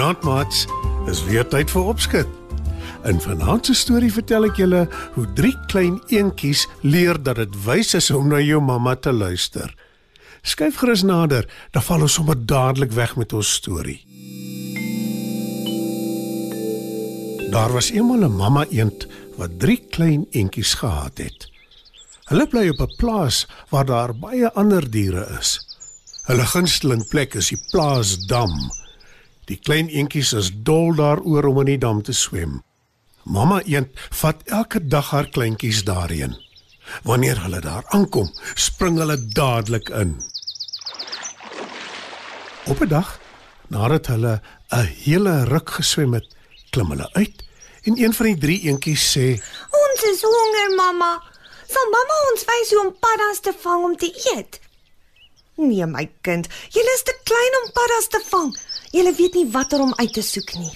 Goeienaand, maats. Dis weer tyd vir opskud. In vanaand se storie vertel ek julle hoe drie klein eentjies leer dat dit wys is om na jou mamma te luister. Skyf gerus nader, dan val ons sommer dadelik weg met ons storie. Daar was eendag 'n mamma eend wat drie klein eentjies gehad het. Hulle bly op 'n plaas waar daar baie ander diere is. Hulle gunsteling plek is die plaasdam Die klein eentjies is dol daaroor om in die dam te swem. Mamma eend vat elke dag haar kleintjies daarheen. Wanneer hulle daar aankom, spring hulle dadelik in. Op 'n dag, nadat hulle 'n hele ruk geswem het, klim hulle uit en een van die drie eentjies sê: "Ons is honger, mamma. Sal mamma ons wys hoe om paddas te vang om te eet?" "Nee, my kind, jy is te klein om paddas te vang. Julle weet nie watter om uit te soek nie.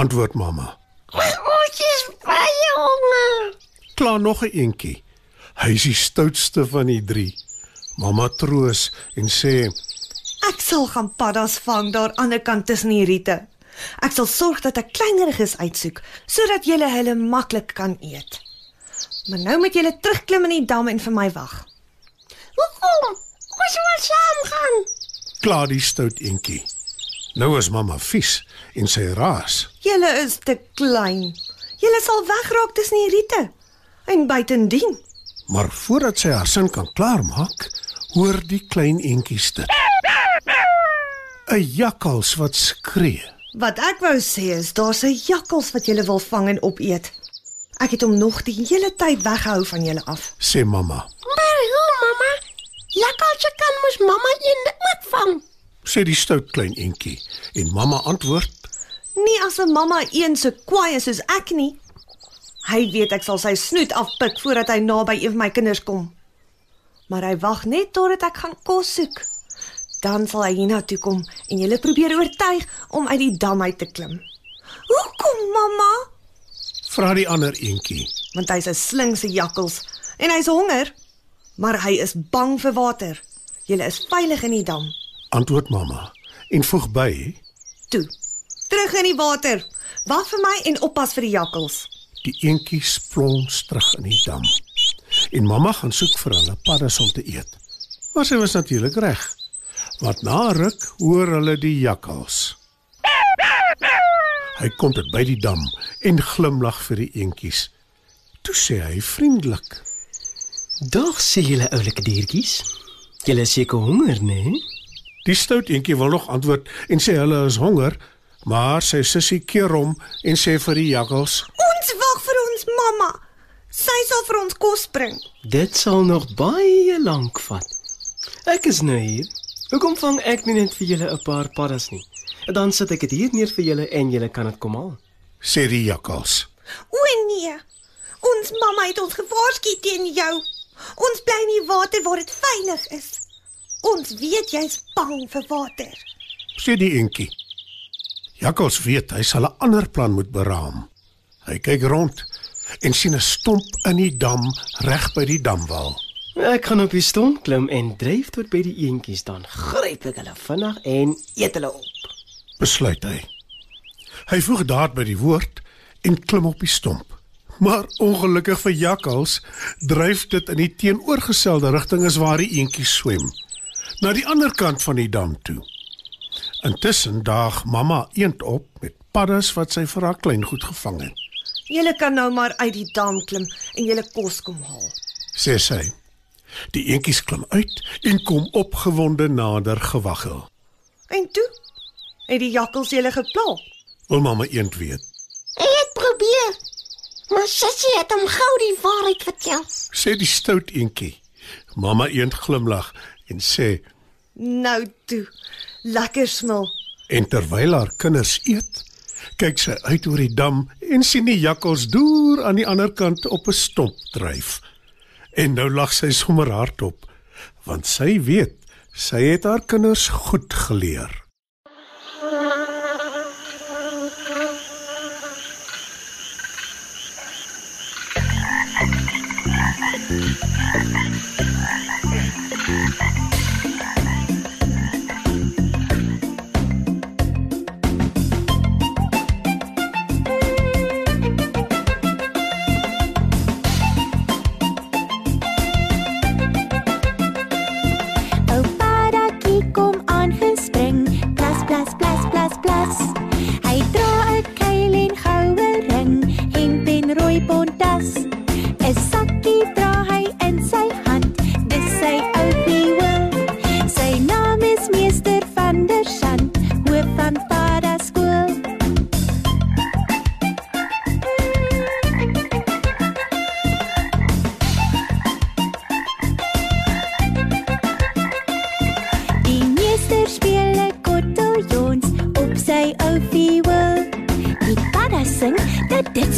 Antwoord mamma. Ons is baie honger. Klaar nog 'n eentjie. Hy is die stoutste van die drie. Mamma troos en sê: Ek sal gaan paddas vang daar aan die kant tussen die riete. Ek sal sorg dat ek kleineriges uitsoek sodat julle hulle maklik kan eet. Maar nou moet julle terugklim in die dam en vir my wag. Hoekom? Ons wil saam gaan. Klaar die stout eentjie. Nou is mamma vies en sy raas. Julle is te klein. Julle sal wegraak tussen die riete. En buitendien, Maar voordat sy haar sin kan klaarmaak, hoor die klein eentjies dit. 'n Jakkals wat skree. wat ek wou sê is daar's 'n jakkals wat julle wil vang en opeet. Ek het hom nog die hele tyd weggehou van julle af. sê mamma. Maar hoe, mamma? Jakkalse kan mos mamma een ook vang. Sê die stout klein eentjie en mamma antwoord: Nie as 'n mamma een so kwaai is soos ek nie. Hy weet ek sal sy snoet afpik voordat hy naby een van my kinders kom. Maar hy wag net totdat ek gaan kos soek. Dan sal hy hiernatoe kom en julle probeer oortuig om uit die dam uit te klim. Hoekom, mamma? Vra die ander eentjie. Want hy's 'n slinkse jakkals en hy's honger, maar hy is bang vir water. Julle is veilig in die dam. Antwoord mamma en voeg by: Toe. Terug in die water. Wag vir my en oppas vir die jakkals. Die eentjies plons terug in die dam. En mamma gaan soek vir hulle paddas om te eet. Maar sy was natuurlik reg. Want na ruk hoor hulle die jakkals. Hy kom tot by die dam en glimlag vir die eentjies. Toe sê hy vriendelik: Dag sê julle oulike diertjies. Julle is seker honger, né? Nee? Die stout eentjie wil nog antwoord en sê hulle is honger, maar sy sussie keer hom en sê vir die jakkals: Ons wag vir ons mamma. Sy sal vir ons kos bring. Dit sal nog baie lank vat. Ek is nou hier. Hoekom vang ek nie net vir julle 'n paar paddas nie? En dan sit ek dit hier neer vir julle en julle kan dit kom haal. sê die jakkals. O nee. Ons mamma het ons gewaarsku teen jou. Ons bly in die water waar dit veilig is. Ons weet jy's bang vir water. sê die eentjie. Jakkals weet hy sal 'n ander plan moet beraam. Hy kyk rond en sien 'n stomp in die dam reg by die damwal. Ek gaan op die stomp klim en dryf tot by die eentjies dan gryp ek hulle vinnig en eet hulle op. Besluit hy. Hy voeg daad by die woord en klim op die stomp. Maar ongelukkig vir jakkals dryf dit in die teenoorgestelde rigting as waar die eentjies swem, na die ander kant van die dam toe. Intussen daag mamma eend op met paddas wat sy vir haar kleingoed gevang het. Julle kan nou maar uit die dam klim en julle kos kom haal. sê sy. Die eentjies klim uit en kom opgewonde nader gewaggel. En toe het die jakkals julle gepla. Wil mamma eend weet, Hy het probeer. Maar sussie het hom gou die waarheid vertel. sê die stout eentjie. Mamma eend glimlag en sê Nou toe. Lekker smil. en terwyl haar kinders eet, kyk sy uit oor die dam en sien die jakkals deur aan die ander kant op 'n stomp dryf. En nou lag sy sommer hardop, want sy weet sy het haar kinders goed geleer.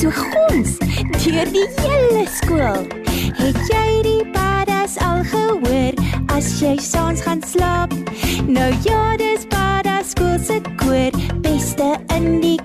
So gons deur die hele skool. Het jy die paddas al gehoor as jy saans gaan slaap? Nou ja, dis padda skool se koor, beste in die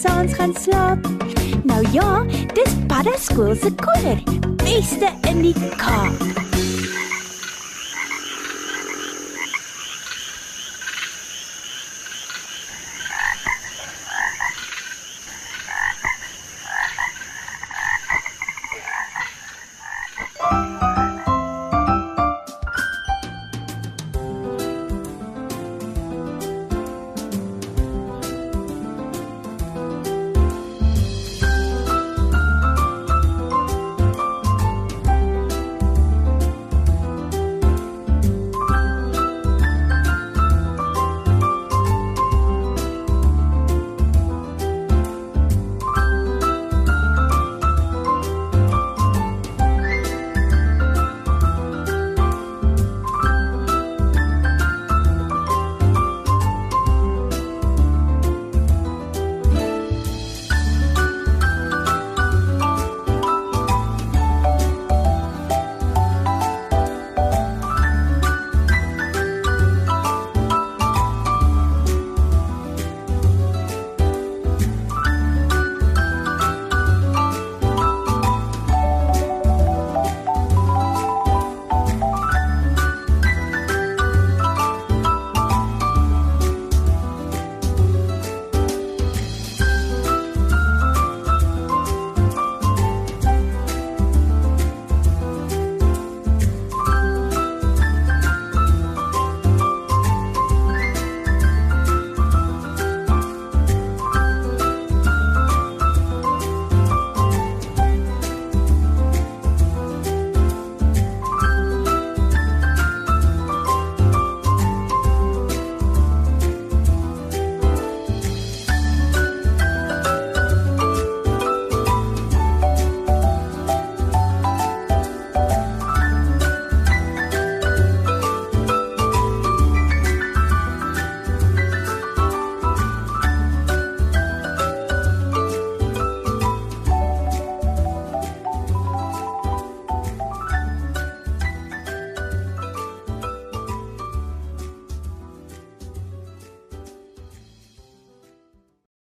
saans gaan slaap? Nou ja, dis padda skool se koor, beste in die Kaap.